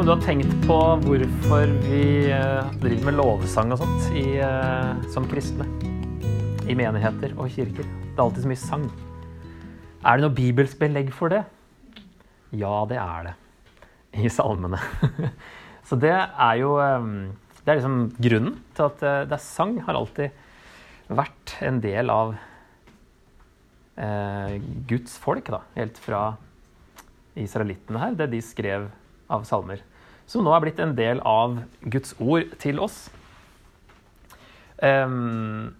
Om du har tenkt på hvorfor vi eh, driver med lovsang og sånt i, eh, som kristne. I menigheter og kirker. Det er alltid så mye sang. Er det noe bibelsk belegg for det? Ja, det er det. I salmene. Så det er jo eh, Det er liksom grunnen til at det er sang har alltid vært en del av Guds folk, da. Helt fra israelittene her, det de skrev av salmer. Som nå er blitt en del av Guds ord til oss. Um,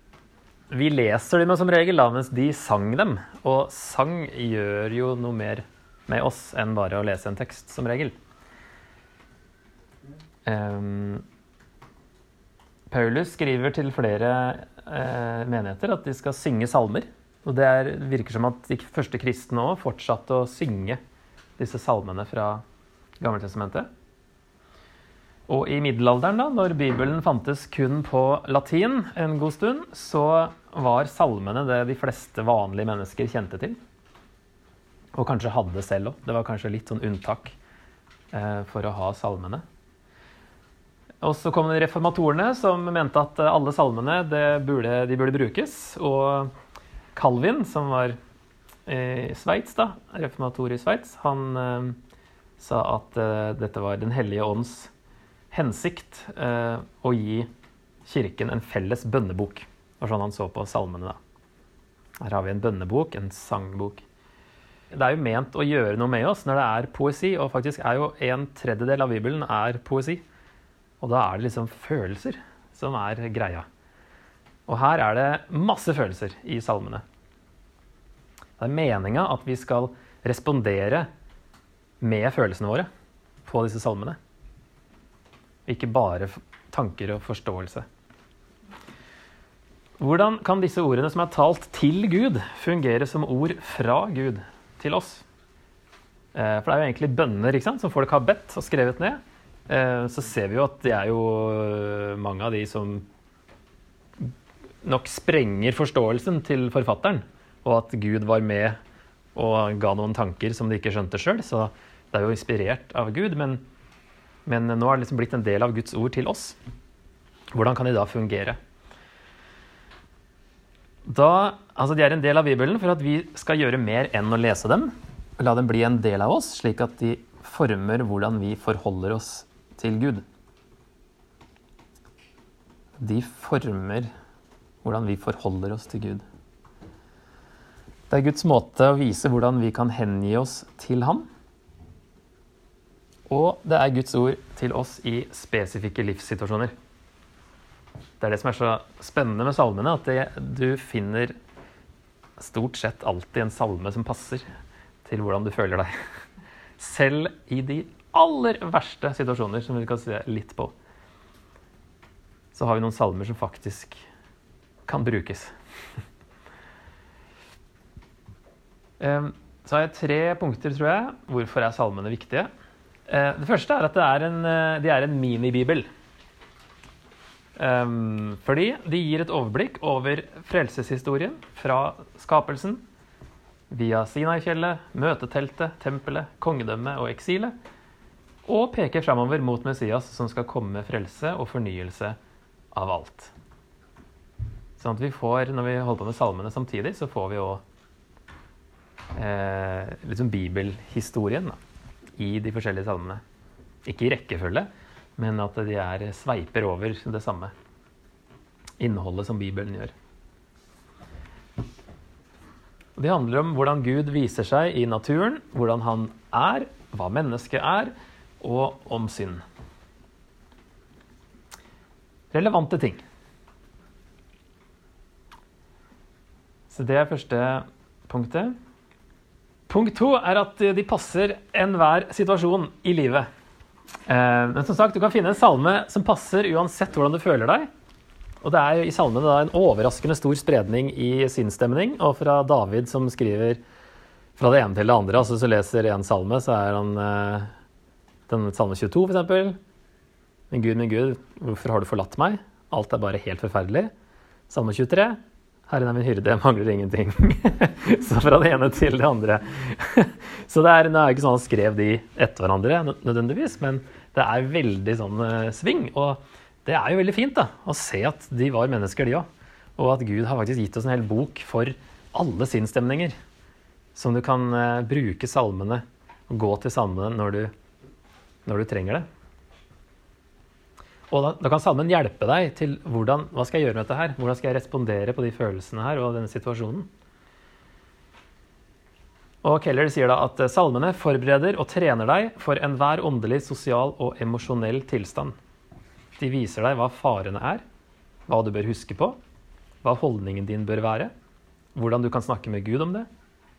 vi leser dem som regel, da, mens de sang dem. Og sang gjør jo noe mer med oss enn bare å lese en tekst, som regel. Um, Paulus skriver til flere uh, menigheter at de skal synge salmer. Og det er, virker som at de første kristne òg fortsatte å synge disse salmene fra Gammeltestamentet. Og i middelalderen, da, når Bibelen fantes kun på latin en god stund, så var salmene det de fleste vanlige mennesker kjente til. Og kanskje hadde selv òg. Det var kanskje litt sånn unntak eh, for å ha salmene. Og så kom reformatorene, som mente at alle salmene burde, de burde brukes. Og Calvin, som var i Sveits, da, reformator i Sveits, han eh, sa at eh, dette var Den hellige ånds hensikt uh, å gi Kirken en felles bønnebok. Det var sånn han så på salmene. da. Her har vi en bønnebok, en sangbok. Det er jo ment å gjøre noe med oss når det er poesi, og faktisk er jo en tredjedel av Bibelen er poesi. Og da er det liksom følelser som er greia. Og her er det masse følelser i salmene. Det er meninga at vi skal respondere med følelsene våre på disse salmene. Ikke bare tanker og forståelse. Hvordan kan disse ordene som er talt til Gud, fungere som ord fra Gud til oss? Eh, for det er jo egentlig bønner ikke sant, som folk har bedt og skrevet ned. Eh, så ser vi jo at det er jo eh, mange av de som nok sprenger forståelsen til forfatteren, og at Gud var med og ga noen tanker som de ikke skjønte sjøl. Så det er jo inspirert av Gud, men, men nå er det liksom blitt en del av Guds ord til oss. Hvordan kan de da fungere? Da, altså De er en del av Bibelen for at vi skal gjøre mer enn å lese dem. La dem bli en del av oss, slik at de former hvordan vi forholder oss til Gud. De former hvordan vi forholder oss til Gud. Det er Guds måte å vise hvordan vi kan hengi oss til Ham. Og det er Guds ord til oss i spesifikke livssituasjoner. Det er det som er så spennende med salmene, at det, du finner stort sett alltid en salme som passer til hvordan du føler deg. Selv i de aller verste situasjoner, som vi kan se litt på, så har vi noen salmer som faktisk kan brukes. Så har jeg tre punkter, tror jeg. Hvorfor er salmene viktige? Eh, det første er at det er en, eh, de er en minibibel. Um, fordi de gir et overblikk over frelseshistorien fra skapelsen via Sinai-fjellet, møteteltet, tempelet, kongedømmet og eksilet. Og peker framover mot Messias, som skal komme med frelse og fornyelse av alt. Sånn at vi får, Når vi holder på med salmene samtidig, så får vi òg eh, liksom bibelhistorien. da i de forskjellige salmene. Ikke i rekkefølge, men at de er sveiper over det samme innholdet som Bibelen gjør. Det handler om hvordan Gud viser seg i naturen, hvordan han er, hva mennesket er, og om synd. Relevante ting. Så det er første punktet. Punkt to er at de passer enhver situasjon i livet. Eh, men som sagt, du kan finne en salme som passer uansett hvordan du føler deg. Og det er i salmene da en overraskende stor spredning i sinnsstemning. Og fra David som skriver fra det ene til det andre. altså Hvis du leser en salme, så er han eh, den salme 22, f.eks. Min Gud, min Gud, hvorfor har du forlatt meg? Alt er bare helt forferdelig. Salme 23. Herren er min hyrde, jeg mangler ingenting. så fra det ene til det andre. så det er, det er ikke sånn han skrev de etter hverandre nødvendigvis, men det er veldig sånn uh, sving. Og det er jo veldig fint da, å se at de var mennesker, de òg. Og at Gud har faktisk gitt oss en hel bok for alle sinnsstemninger. Som du kan uh, bruke salmene og gå til salmene når du, når du trenger det. Og da, da, kan salmen hjelpe deg til hvordan, hva skal jeg gjøre med dette her? Hvordan skal jeg respondere på de følelsene her og denne situasjonen? Og Keller sier da at eh, salmene forbereder og trener deg for enhver åndelig, sosial og emosjonell tilstand. De viser deg hva farene er, hva du bør huske på, hva holdningen din bør være, hvordan du kan snakke med Gud om det,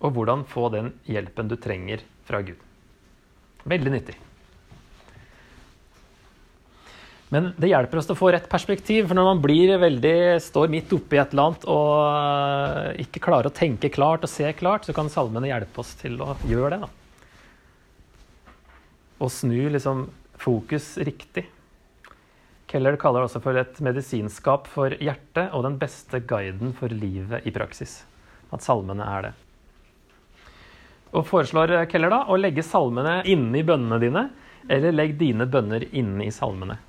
og hvordan få den hjelpen du trenger fra Gud. Veldig nyttig. Men det hjelper oss å få rett perspektiv. For når man blir veldig, står midt oppi et eller annet og eh, ikke klarer å tenke klart og se klart, så kan salmene hjelpe oss til å gjøre det. da. Og snu liksom fokus riktig. Keller kaller det også for et medisinskap for hjertet og den beste guiden for livet i praksis. At salmene er det. Og foreslår Keller da å legge salmene inne i bønnene dine, eller legg dine bønner inne i salmene.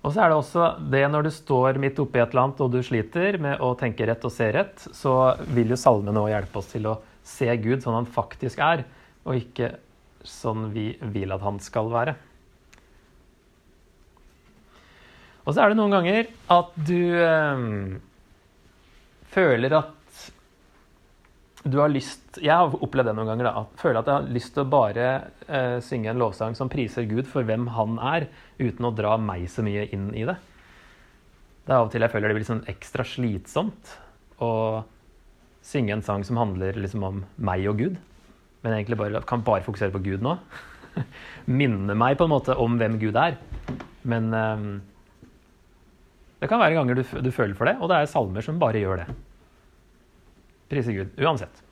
Og så er det også det når du står midt oppi et eller annet og du sliter med å tenke rett og se rett, så vil jo salmene òg hjelpe oss til å se Gud sånn han faktisk er, og ikke sånn vi vil at han skal være. Og så er det noen ganger at du øh, føler at du har lyst Jeg har opplevd det noen ganger. da, Føler at jeg har lyst til å bare uh, synge en lovsang som priser Gud for hvem han er, uten å dra meg så mye inn i det. Det er av og til jeg føler det blir sånn ekstra slitsomt å synge en sang som handler liksom om meg og Gud. Men egentlig bare, kan bare fokusere på Gud nå. Minne meg på en måte om hvem Gud er. Men um, det kan være ganger du, du føler for det, og det er salmer som bare gjør det. Prise Gud. Uansett.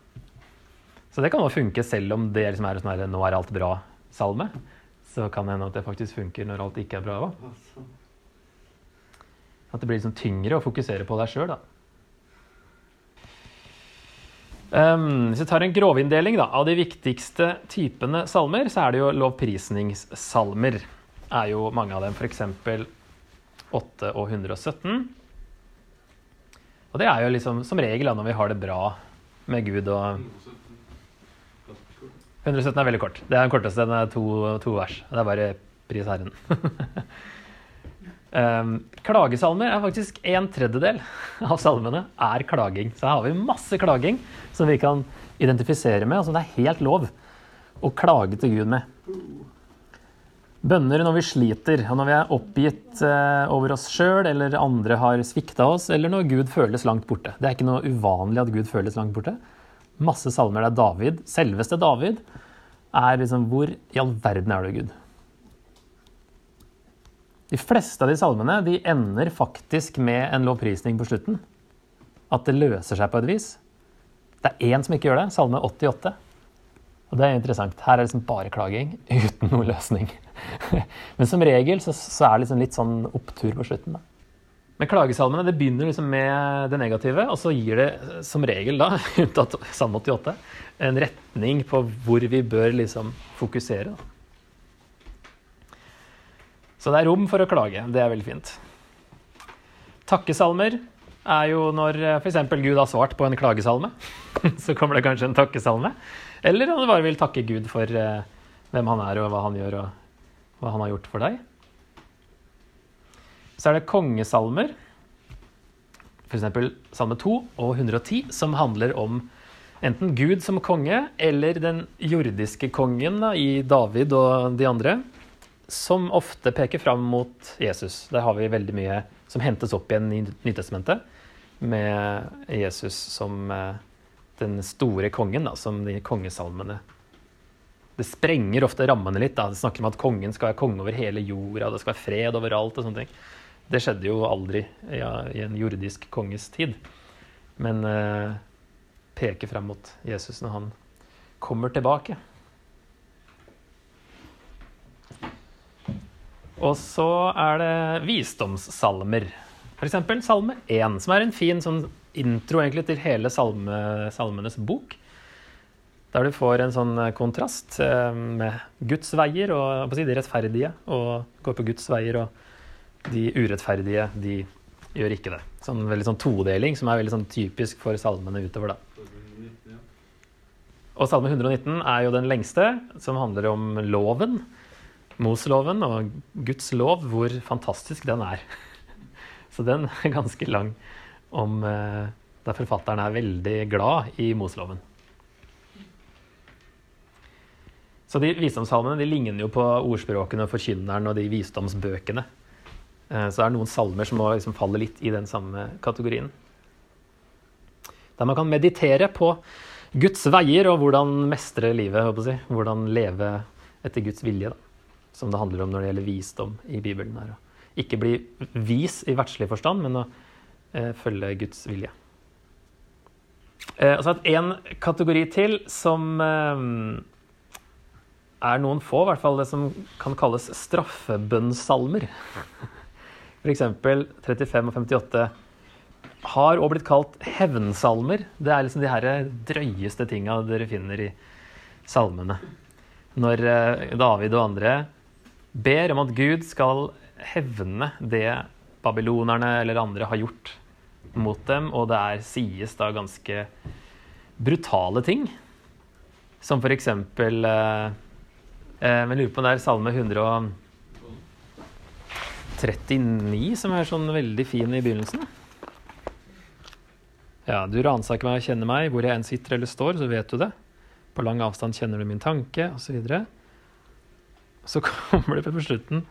Så det kan også funke selv om det liksom er sånn her 'nå er alt bra'-salme. Så kan det hende at det faktisk funker når alt ikke er bra òg. At det blir liksom tyngre å fokusere på deg sjøl, da. Um, hvis vi tar en grovinndeling da, av de viktigste typene salmer, så er det jo lovprisningssalmer. er jo mange av dem, f.eks. 8 og 117. Og det er jo liksom som regel når vi har det bra med Gud og 117 er veldig kort. Det er den korteste. Den er to, to vers. Det er bare pris Herren. um, klagesalmer er faktisk en tredjedel av salmene er klaging. Så her har vi masse klaging som vi kan identifisere med, og som det er helt lov å klage til Gud med. Bønner når vi sliter, og når vi er oppgitt eh, over oss sjøl, eller andre har svikta oss, eller når Gud føles langt borte. Det er ikke noe uvanlig at Gud føles langt borte. Masse salmer der David, selveste David, er liksom Hvor i all verden er du, Gud? De fleste av de salmene de ender faktisk med en lovprisning på slutten. At det løser seg på et vis. Det er én som ikke gjør det, salme 88. Og det er interessant. Her er det liksom bare klaging uten noe løsning. Men som regel så, så er det liksom litt sånn opptur på slutten. da. Men klagesalmene det begynner liksom med det negative, og så gir det som regel, da, unntatt Salme 88, en retning på hvor vi bør liksom fokusere. Så det er rom for å klage. Det er veldig fint. Takkesalmer er jo når f.eks. Gud har svart på en klagesalme. Så kommer det kanskje en takkesalme. Eller om du bare vil takke Gud for eh, hvem han er og hva han gjør. og hva han har gjort for deg. Så er det kongesalmer, f.eks. salme 2 og 110, som handler om enten Gud som konge eller den jordiske kongen da, i David og de andre, som ofte peker fram mot Jesus. Der har vi veldig mye som hentes opp igjen i Nytestamentet, med Jesus som eh, den store kongen, da, som de kongesalmene det sprenger ofte rammene litt. da. Det snakker om at kongen skal være konge over hele jorda, det skal være fred overalt og sånne ting. Det skjedde jo aldri ja, i en jordisk konges tid. Men eh, peker frem mot Jesus når han kommer tilbake. Og så er det visdomssalmer. F.eks. salme 1, som er en fin sånn intro egentlig til hele salme, salmenes bok. Der du får en sånn kontrast eh, med Guds veier og si, de rettferdige og går på Guds veier, og de urettferdige, de gjør ikke det. Sånn veldig sånn todeling som er veldig sånn typisk for salmene utover, da. Og salme 119 er jo den lengste, som handler om loven. Moseloven og Guds lov, hvor fantastisk den er. Så den er ganske lang, om, eh, der forfatteren er veldig glad i Moseloven. Så de visdomssalmene de ligner jo på ordspråkene og forkynneren og de visdomsbøkene. Eh, så det er noen salmer som må liksom falle litt i den samme kategorien. Der man kan meditere på Guds veier og hvordan mestre livet. Si. Hvordan leve etter Guds vilje. Da som det handler om når det gjelder visdom i Bibelen. her. Ikke bli vis i verdslig forstand, men å eh, følge Guds vilje. Eh, og så en kategori til som eh, er noen få, i hvert fall det som kan kalles straffebønnsalmer. F.eks. 35 og 58 har òg blitt kalt hevnsalmer. Det er liksom de her drøyeste tinga dere finner i salmene. Når eh, David og andre ber om at Gud skal hevne det babylonerne eller andre har gjort mot dem, og det er, sies da ganske brutale ting. Som for eksempel eh, eh lurer på om det er salme 139 som er sånn veldig fin i begynnelsen. Ja, du ransaker meg og kjenner meg, hvor jeg enn sitter eller står, så vet du det. På lang avstand kjenner du min tanke, osv så kommer det på slutten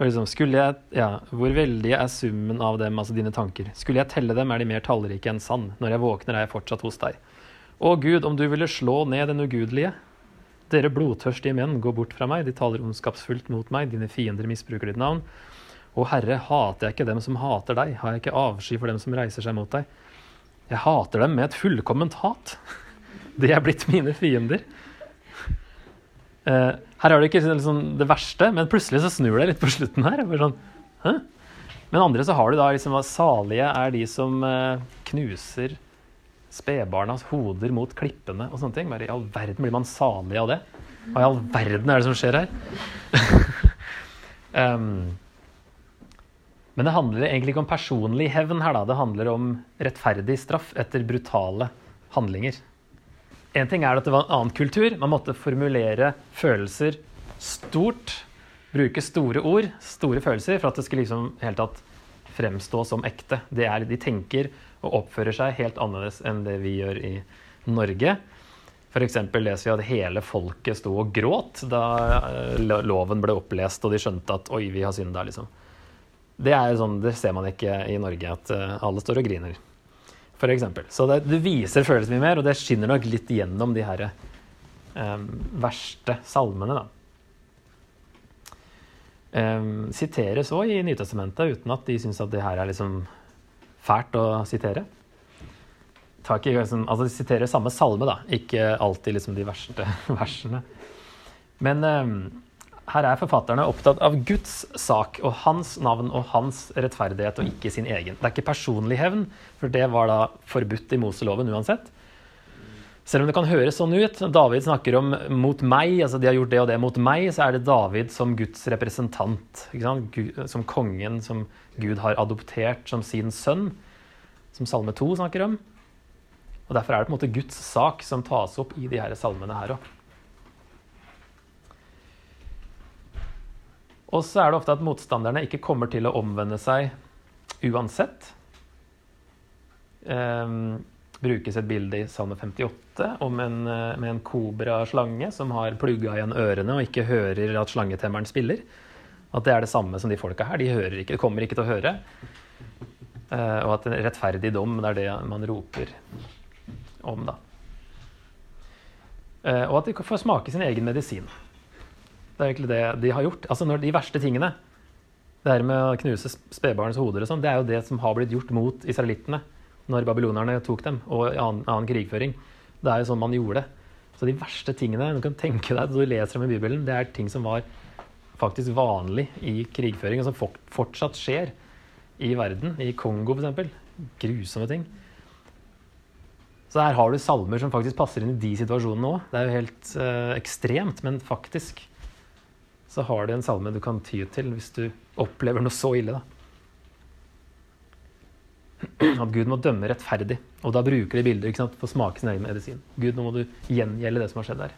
liksom, skulle jeg, ja, Hvor veldige er summen av dem, altså dine tanker? Skulle jeg telle dem, er de mer tallrike enn sand. Når jeg våkner, er jeg fortsatt hos deg. Å Gud, om du ville slå ned den ugudelige. Dere blodtørstige menn, gå bort fra meg, de taler ondskapsfullt mot meg, dine fiender misbruker ditt navn. Å Herre, hater jeg ikke dem som hater deg, har jeg ikke avsky for dem som reiser seg mot deg. Jeg hater dem med et fullkomment hat. De er blitt mine fiender. Uh, her er det ikke liksom det verste, men plutselig så snur det litt på slutten her. Sånn? Men andre så har du da liksom salige er de som uh, knuser spedbarnas hoder mot klippene og sånne ting. Bare i all verden blir man salig av det? Hva i all verden er det som skjer her? um, men det handler egentlig ikke om personlig hevn her, da. Det handler om rettferdig straff etter brutale handlinger. En ting er at det var en annen kultur. Man måtte formulere følelser stort. Bruke store ord, store følelser, for at det skulle liksom helt tatt fremstå som ekte. Det Er, de tenker og oppfører seg helt annerledes enn det vi gjør i Norge. F.eks. leser vi at hele folket sto og gråt da eh, loven ble opplest og de skjønte at oi, vi har synda, liksom. Det, er sånn, det ser man ikke i Norge, at eh, alle står og griner for eksempel. Så det, det, viser følelsen mye mer, og det skinner nok litt gjennom de her um, verste salmene. da. Um, siteres òg i Nytestamentet uten at de syns at det her er liksom fælt å sitere. Ikke, liksom, altså De siterer samme salme, da, ikke alltid liksom de verste versene. Men um, her er forfatterne opptatt av Guds sak og hans navn og hans rettferdighet, og ikke sin egen. Det er ikke personlig hevn, for det var da forbudt i Moseloven uansett. Selv om det kan høres sånn ut, David snakker om 'mot meg', altså de har gjort det og det mot meg, så er det David som Guds representant. Som kongen som Gud har adoptert som sin sønn, som Salme 2 snakker om. Og Derfor er det på en måte Guds sak som tas opp i de her salmene her òg. Og så er det ofte at motstanderne ikke kommer til å omvende seg uansett. Um, brukes et bilde i Salme 58 om en, eh, med en kobra-slange som har plugga igjen ørene og ikke hører at slangetemmeren spiller. At det er det samme som de folka her. De hører ikke, de kommer ikke til å høre. Uh, og at en rettferdig dom, det er det man roper om, da. Uh, og at de får smake sin egen medisin. Det er egentlig det de har gjort. Altså når De verste tingene, det her med å knuse spedbarns hoder og sånn, det er jo det som har blitt gjort mot israelittene når babylonerne tok dem, og annen, annen, krigføring. Det er jo sånn man gjorde det. Så de verste tingene du kan tenke deg, du leser om i Bibelen, det er ting som var faktisk vanlig i krigføring, og som fortsatt skjer i verden. I Kongo, f.eks. Grusomme ting. Så her har du salmer som faktisk passer inn i de situasjonene òg. Det er jo helt uh, ekstremt, men faktisk så har du en salme du kan ty til hvis du opplever noe så ille. da. At Gud må dømme rettferdig. Og da bruker de bilder ikke sant, for å smake sin egen medisin. Gud, nå må du gjengjelde det som har skjedd der.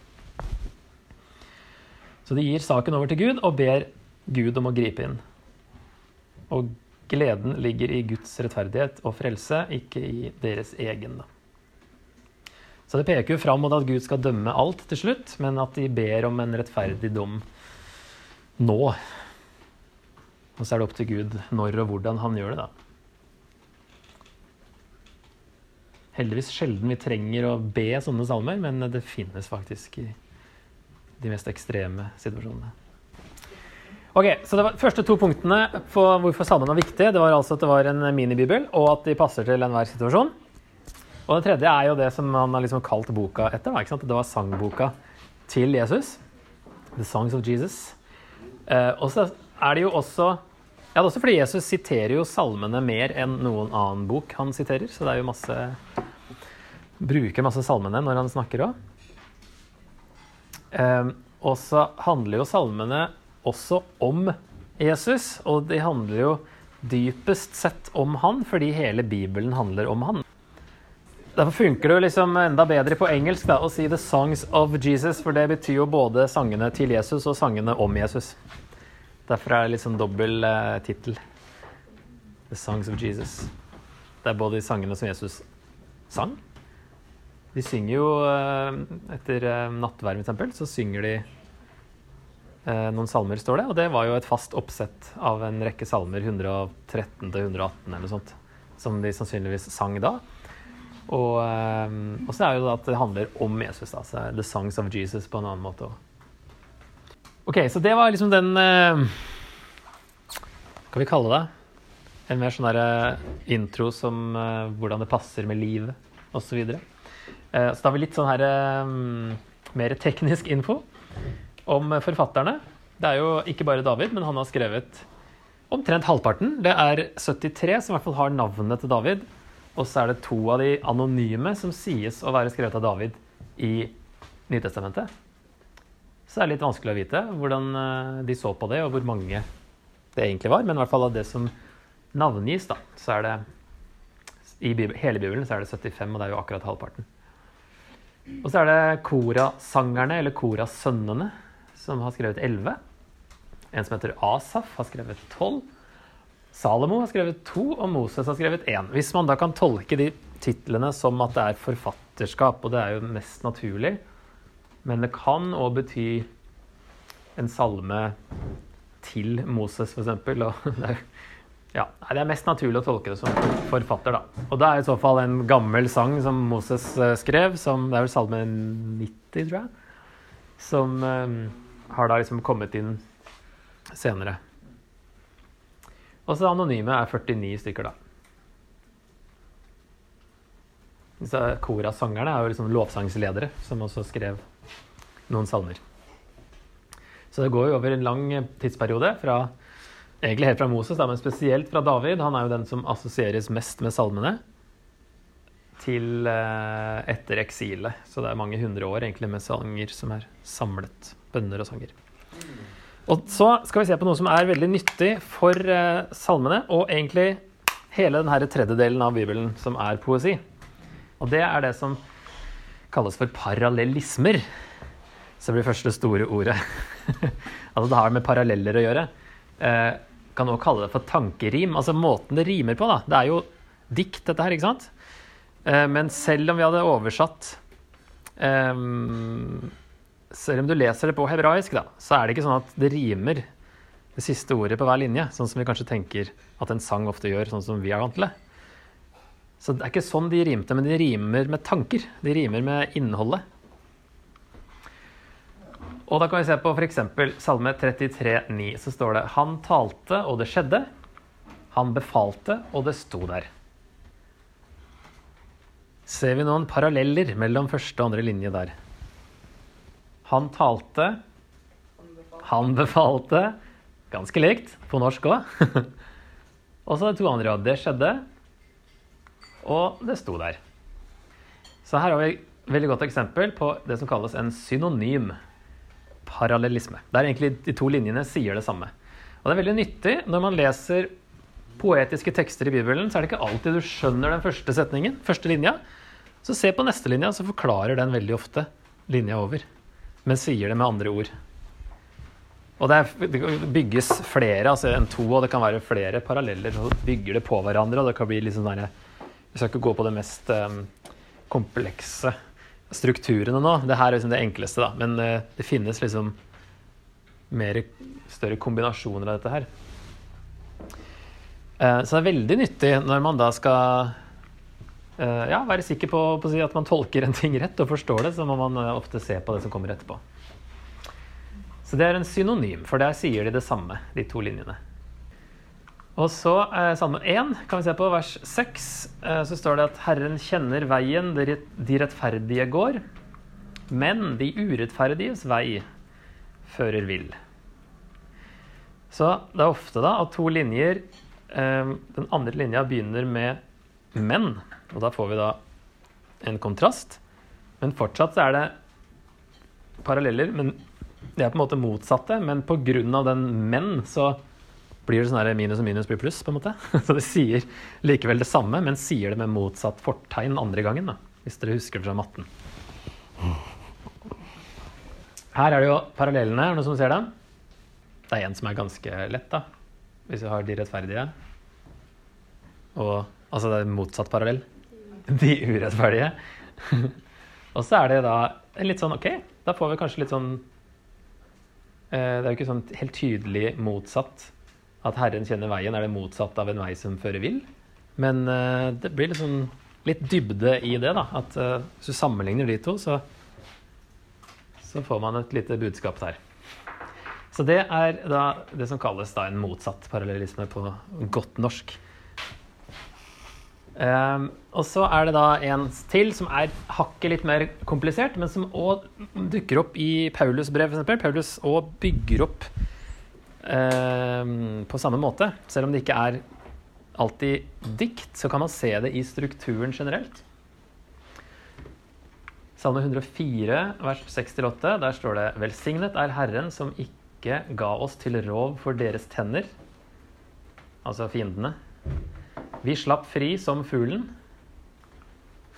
Så de gir saken over til Gud og ber Gud om å gripe inn. Og gleden ligger i Guds rettferdighet og frelse, ikke i deres egen. Så det peker jo fram mot at Gud skal dømme alt til slutt, men at de ber om en rettferdig dom nå. Og så er det opp til Gud når og hvordan han gjør det, da. Heldigvis sjelden vi trenger å be sånne salmer, men det finnes faktisk i de mest ekstreme situasjonene. Ok, så det var første to punktene på hvorfor salmen var viktig. Det var altså at det var en minibibel, og at de passer til enhver situasjon. Og det tredje er jo det som han har liksom kalt boka etter. Da, ikke sant? Det var sangboka til Jesus. The Songs of Jesus. Eh, og så er det jo også ja, det er også fordi Jesus siterer jo salmene mer enn noen annen bok han siterer. Så det er jo masse Bruker masse salmene når han snakker òg. Eh, og så handler jo salmene også om Jesus, og de handler jo dypest sett om han, fordi hele Bibelen handler om han. Derfor funker det liksom enda bedre på engelsk da, å si 'The Songs of Jesus', for det betyr jo både sangene til Jesus og sangene om Jesus. Derfor er det litt sånn dobbel uh, tittel. 'The Songs of Jesus'. Det er både de sangene som Jesus sang. De synger jo uh, etter uh, nattverd, f.eks., så synger de uh, noen salmer, står det. Og det var jo et fast oppsett av en rekke salmer, 113 til 118 eller noe sånt, som de sannsynligvis sang da. Og, og, så er det jo at det handler om Jesus. da, så The Songs of Jesus på en annen måte. Ok, så det var liksom den Hva skal vi kalle det? En mer sånn der, uh, intro som uh, hvordan det passer med livet osv. Så, uh, så da har vi litt sånn her mer teknisk info om forfatterne. Det er jo ikke bare David, men han har skrevet omtrent halvparten. Det er 73 som i hvert fall har navnet til David. Og så er det to av de anonyme som sies å være skrevet av David i Nytestamentet. Så det er litt vanskelig å vite hvordan eh, de så på det, og hvor mange det egentlig var. Men i hvert fall av det som navngis, da, så er det i hele Bibelen så er det 75, og det er jo akkurat halvparten. Og så er det Korasangerne, eller Korasønnene, som har skrevet 11. En som heter Asaf, har skrevet 12. Salomo har skrevet 2, og Moses har skrevet 1. Hvis man da kan tolke de titlene som at det er forfatterskap, og det er jo mest naturlig, men det kan òg bety en salme til Moses, f.eks. Ja, det er mest naturlig å tolke det som forfatter, da. Og det er i så fall en gammel sang som Moses eh, skrev, som det er vel salme 90, tror jeg, som um, har da liksom kommet inn senere. Og så anonyme er 49 stykker, da. Disse Kora-sangerne er jo liksom lovsangsledere, som også skrev noen salmer. Så det går jo over en lang tidsperiode, fra, egentlig helt fra Moses, da, men spesielt fra David. Han er jo den som assosieres mest med salmene. Til eh, etter eksilet. Så det er mange hundre år egentlig med sanger som er samlet. Bønner og sanger. Og så skal vi se på noe som er veldig nyttig for eh, salmene, og egentlig hele denne tredjedelen av Bibelen, som er poesi. Og det er det som kalles for parallellismer. Så blir det første store ordet. altså det har med paralleller å gjøre. Eh, kan også kalle det for tankerim. Altså måten det rimer på, da. Det er jo dikt, dette her, ikke sant? Eh, men selv om vi hadde oversatt eh, selv om du leser det på hebraisk, da, så er det ikke sånn at det rimer det siste ordet på hver linje, sånn som vi kanskje tenker at en sang ofte gjør, sånn som vi er vant til det. Så det er ikke sånn de rimte, men de rimer med tanker. De rimer med innholdet. Og da kan vi se på f.eks. Salme 33, 33,9. Så står det Han talte, og det skjedde. Han befalte, og det sto der. Ser vi noen paralleller mellom første og andre linje der? Han talte, han befalte ganske likt, på norsk òg. og så det to andre. Det skjedde, og det sto der. Så her har vi et veldig godt eksempel på det som kalles en synonym parallellisme. Der egentlig de to linjene sier det samme. Og det er veldig nyttig når man leser poetiske tekster i Bibelen, så er det ikke alltid du skjønner den første setningen, første linja. Så se på neste linja, så forklarer den veldig ofte linja over. Men sier det med andre ord. Og det, er, det bygges flere altså enn to, og det kan være flere paralleller. Så bygger det på hverandre, og det kan bli liksom sånn Vi skal ikke gå på det mest um, komplekse strukturene nå. Det her er liksom det enkleste, da. Men uh, det finnes liksom mer større kombinasjoner av dette her. Uh, så det er veldig nyttig når man da skal uh, ja, være sikker på, på, at man tolker en ting rett og forstår det, så må man ofte se på det som kommer etterpå. Så det er en synonym, for der sier de det samme, de to linjene. Og så eh, Salme 1 kan vi se på vers 6. Eh, så står det at Herren kjenner veien de rettferdige går, men de urettferdiges vei fører vill. Så det er ofte da at to linjer eh, Den andre linja begynner med 'men', og da får vi da en kontrast. Men fortsatt så er det paralleller, men Det er på en måte motsatte. Men pga. den 'men' så blir det sånn her minus og minus blir pluss, på en måte. Så det sier likevel det samme, men sier det med motsatt fortegn andre gangen, da, hvis dere husker det fra matten. Her er det jo parallellene. Er det noen som ser dem? Det er en som er ganske lett, da. Hvis vi har de rettferdige. Og altså det er motsatt parallell. De urettferdige. og så er det da litt sånn OK, da får vi kanskje litt sånn eh, Det er jo ikke sånn helt tydelig motsatt at Herren kjenner veien, er det motsatt av en vei som fører vill. Men uh, det blir liksom litt dybde i det. da, at uh, Hvis du sammenligner de to, så, så, får man et lite budskap der. Så det er da det som kalles da en motsatt parallellisme på godt norsk. Um, og så er det da en til som er hakket litt mer komplisert, men som òg dukker opp i Paulus' brev, f.eks. Paulus òg bygger opp på samme måte. Selv om det ikke er alltid dikt, så kan man se det i strukturen generelt. Salme 104, vers 6-8, der står det Velsignet er Herren som ikke ga oss til rov for deres tenner, altså fiendene. Vi slapp fri som fuglen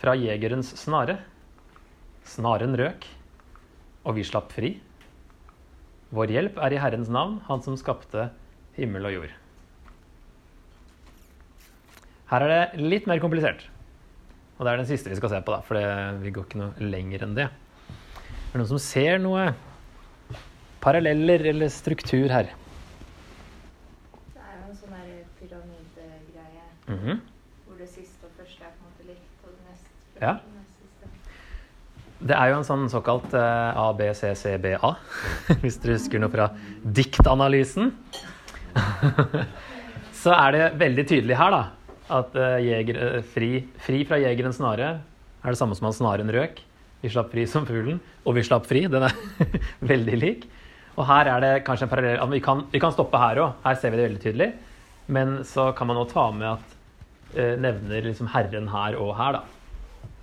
fra jegerens snare. Snaren røk, og vi slapp fri. Vår hjelp er i Herrens navn, Han som skapte himmel og jord. Her er det litt mer komplisert. Og det er den siste vi skal se på, da, for vi går ikke noe lenger enn det. Er det noen som ser noe paralleller eller struktur her? Det er jo en sånn pyramidegreie mm -hmm. hvor det siste og første er på en måte likt, og det neste ja. Det er jo en sånn såkalt eh, ABCCBA, hvis dere husker noe fra diktanalysen. så er det veldig tydelig her da, at uh, jeger, uh, fri, fri, fra jegeren snare er det samme som at snaren røk. Vi slapp fri som fuglen, og vi slapp fri. Den er veldig lik. Og her er det kanskje en parallell vi vi kan stoppe her òg. Her ser vi det veldig tydelig. Men så kan man òg ta med at nevner liksom Herren her og her, da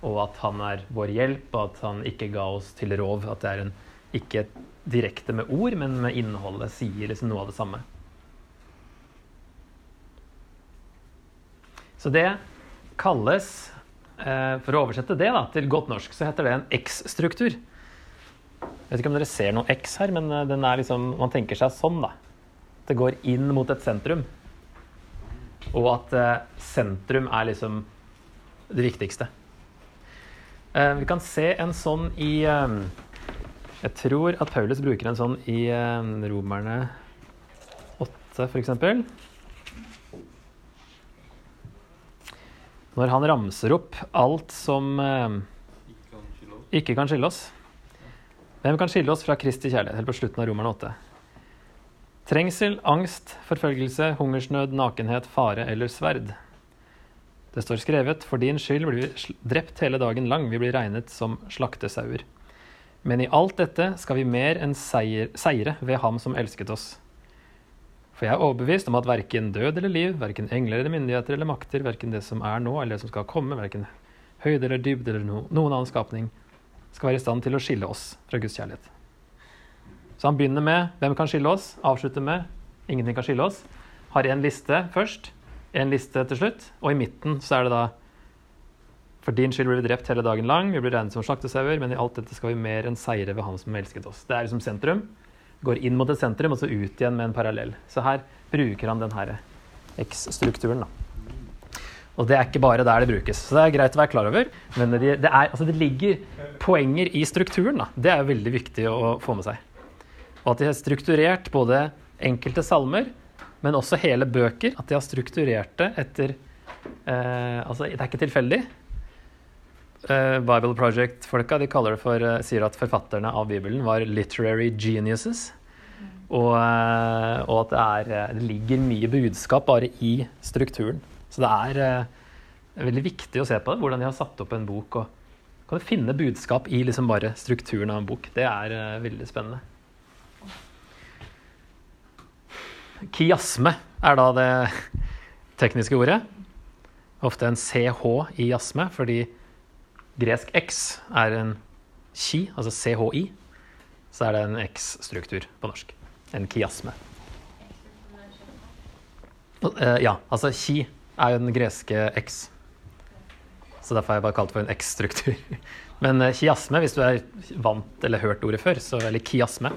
og at han er vår hjelp, og at han ikke ga oss til rov. At det er en, ikke direkte med ord, men med innholdet sier liksom noe av det samme. Så det kalles eh, For å oversette det da, til godt norsk, så heter det en X-struktur. Jeg vet ikke om dere ser noe X her, men eh, den er liksom, man tenker seg sånn. da. Det går inn mot et sentrum. Og at eh, sentrum er liksom det viktigste. Eh, vi kan se en sånn i eh, Jeg tror at Paulus bruker en sånn i eh, Romerne 8, f.eks. Når han ramser opp alt som ikke kan skille oss. Hvem kan skille oss fra Kristi kjærlighet? Helt på slutten av Romerne 8. Trengsel, angst, forfølgelse, hungersnød, nakenhet, fare eller sverd. Det står skrevet, for din skyld blir vi drept hele dagen lang, vi blir regnet som slaktesauer. Men i alt dette skal vi mer enn seier, seire ved ham som elsket oss. For jeg er overbevist om at verken død eller liv, verken engler eller myndigheter eller makter, verken det som er nå eller det som skal komme, verken høyde eller dybde eller no, noen annen skapning, skal være i stand til å skille oss fra Guds kjærlighet. Så han begynner med 'Hvem kan skille oss?' avslutter med 'Ingenting kan skille oss'. Har en liste først, en liste til slutt, og i midten så er det da For din skyld blir vi drept hele dagen lang, vi blir regnet som slaktesauer, men i alt dette skal vi mer enn seire ved Han som elsket oss. Det er liksom sentrum går inn mot et sentrum og så ut igjen med en parallell. Så her bruker han den her X-strukturen. da. Og det er ikke bare der det brukes. Så det er greit å være klar over. Men det, er, altså det ligger poenger i strukturen. da. Det er veldig viktig å få med seg. Og at de har strukturert både enkelte salmer, men også hele bøker. At de har strukturert det etter eh, Altså, det er ikke tilfeldig. Eh, Bible Project-folka de kaller det for, eh, sier at forfatterne av Bibelen var 'literary geniuses'. Og, uh, og at det, er, det, ligger mye budskap bare i strukturen. Så det er veldig viktig å se på det, hvordan de har satt opp en bok. og Kan du finne budskap i liksom bare strukturen av en bok? Det er veldig spennende. Kiasme er da det tekniske ordet. Ofte en CH i jasme, fordi gresk X er en chi, altså CHI, så er det en X-struktur på norsk. En kiasme. Eh, ja, altså chi er jo den greske X. Så derfor har jeg bare kalt det for en X-struktur. Men eh, kiasme, hvis du er vant eller hørt ordet før, så, eller kiasme,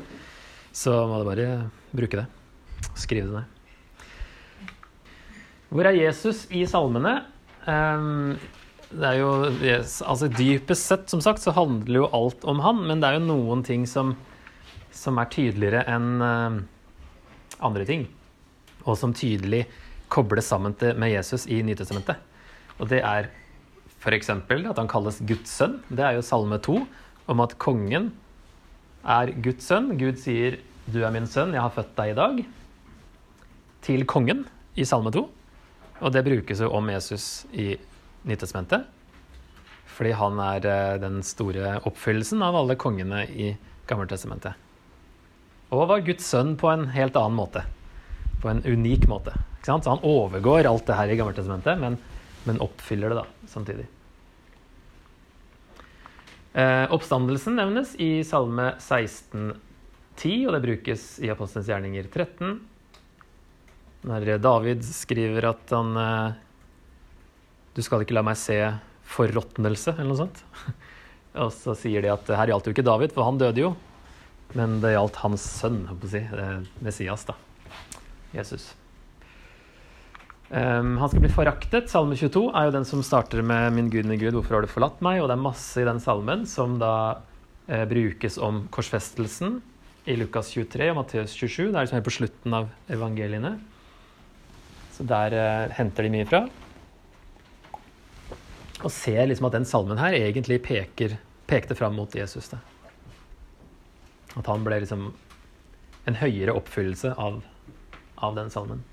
så må du bare bruke det. Skrive det ned. Hvor er Jesus i salmene? Um, det er jo, altså Dypest sett, som sagt, så handler jo alt om han, men det er jo noen ting som, som er tydeligere enn uh, andre ting. Og som tydelig kobles sammen med Jesus i Nytestamentet. Og det er f.eks. at han kalles Guds sønn. Det er jo Salme 2 om at kongen er Guds sønn. Gud sier 'Du er min sønn, jeg har født deg i dag', til kongen i Salme 2. Og det brukes jo om Jesus i Nytestamentet. Fordi han er eh, den store oppfyllelsen av alle kongene i Gammeltestamentet. Og var Guds sønn på en helt annen måte. På en unik måte. Så han overgår alt det her i Gammeltestamentet, men, men oppfyller det da samtidig. Eh, oppstandelsen nevnes i Salme 1610, og det brukes i Apostelens gjerninger 13. Når David skriver at han eh, du skal ikke la meg se forråtnelse, eller noe sånt. Og så sier de at her gjaldt jo ikke David, for han døde jo. Men det gjaldt hans sønn, si, Messias, da. Jesus. Um, han skal bli foraktet. Salme 22 er jo den som starter med 'Min Gud, min Gud, hvorfor har du forlatt meg?' Og det er masse i den salmen som da eh, brukes om korsfestelsen i Lukas 23 og Matteus 27. Det er liksom helt på slutten av evangeliene. Så der eh, henter de mye fra. Og ser liksom at den salmen her egentlig peker, pekte fram mot Jesus. Da. At han ble liksom en høyere oppfyllelse av, av den salmen.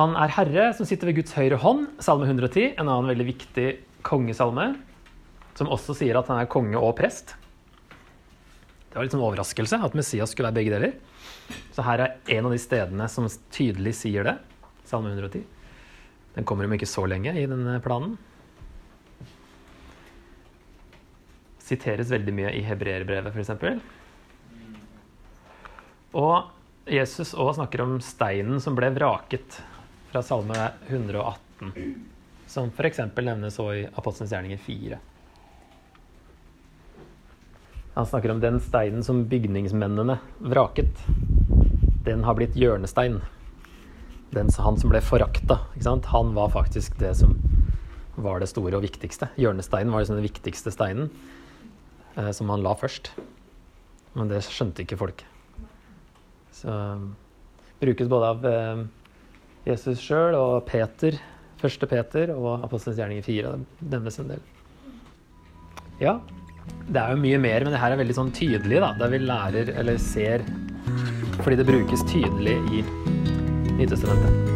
Han er herre som sitter ved Guds høyre hånd, salme 110, en annen veldig viktig kongesalme, som også sier at han er konge og prest. Det var litt sånn overraskelse at Messias skulle være begge deler. Så her er en av de stedene som tydelig sier det. Salme 110. Den kommer om ikke så lenge i denne planen. Siteres veldig mye i hebreerbrevet, f.eks. Og Jesus òg snakker om steinen som ble vraket fra Salme 118. Som f.eks. nevnes òg i Apostelens gjerninger 4. Han snakker om den steinen som bygningsmennene vraket. Den har blitt hjørnestein den, han som ble forakta, han var faktisk det som var det store og viktigste. Hjørnesteinen var liksom den viktigste steinen eh, som han la først. Men det skjønte ikke folk. Så brukes både av eh, Jesus sjøl og Peter, første Peter, og Apostelens gjerninger 4. Det nevnes en del. Ja, det er jo mye mer, men det her er veldig sånn tydelig, da, der vi lærer eller ser fordi det brukes tydelig i Nytestamentet.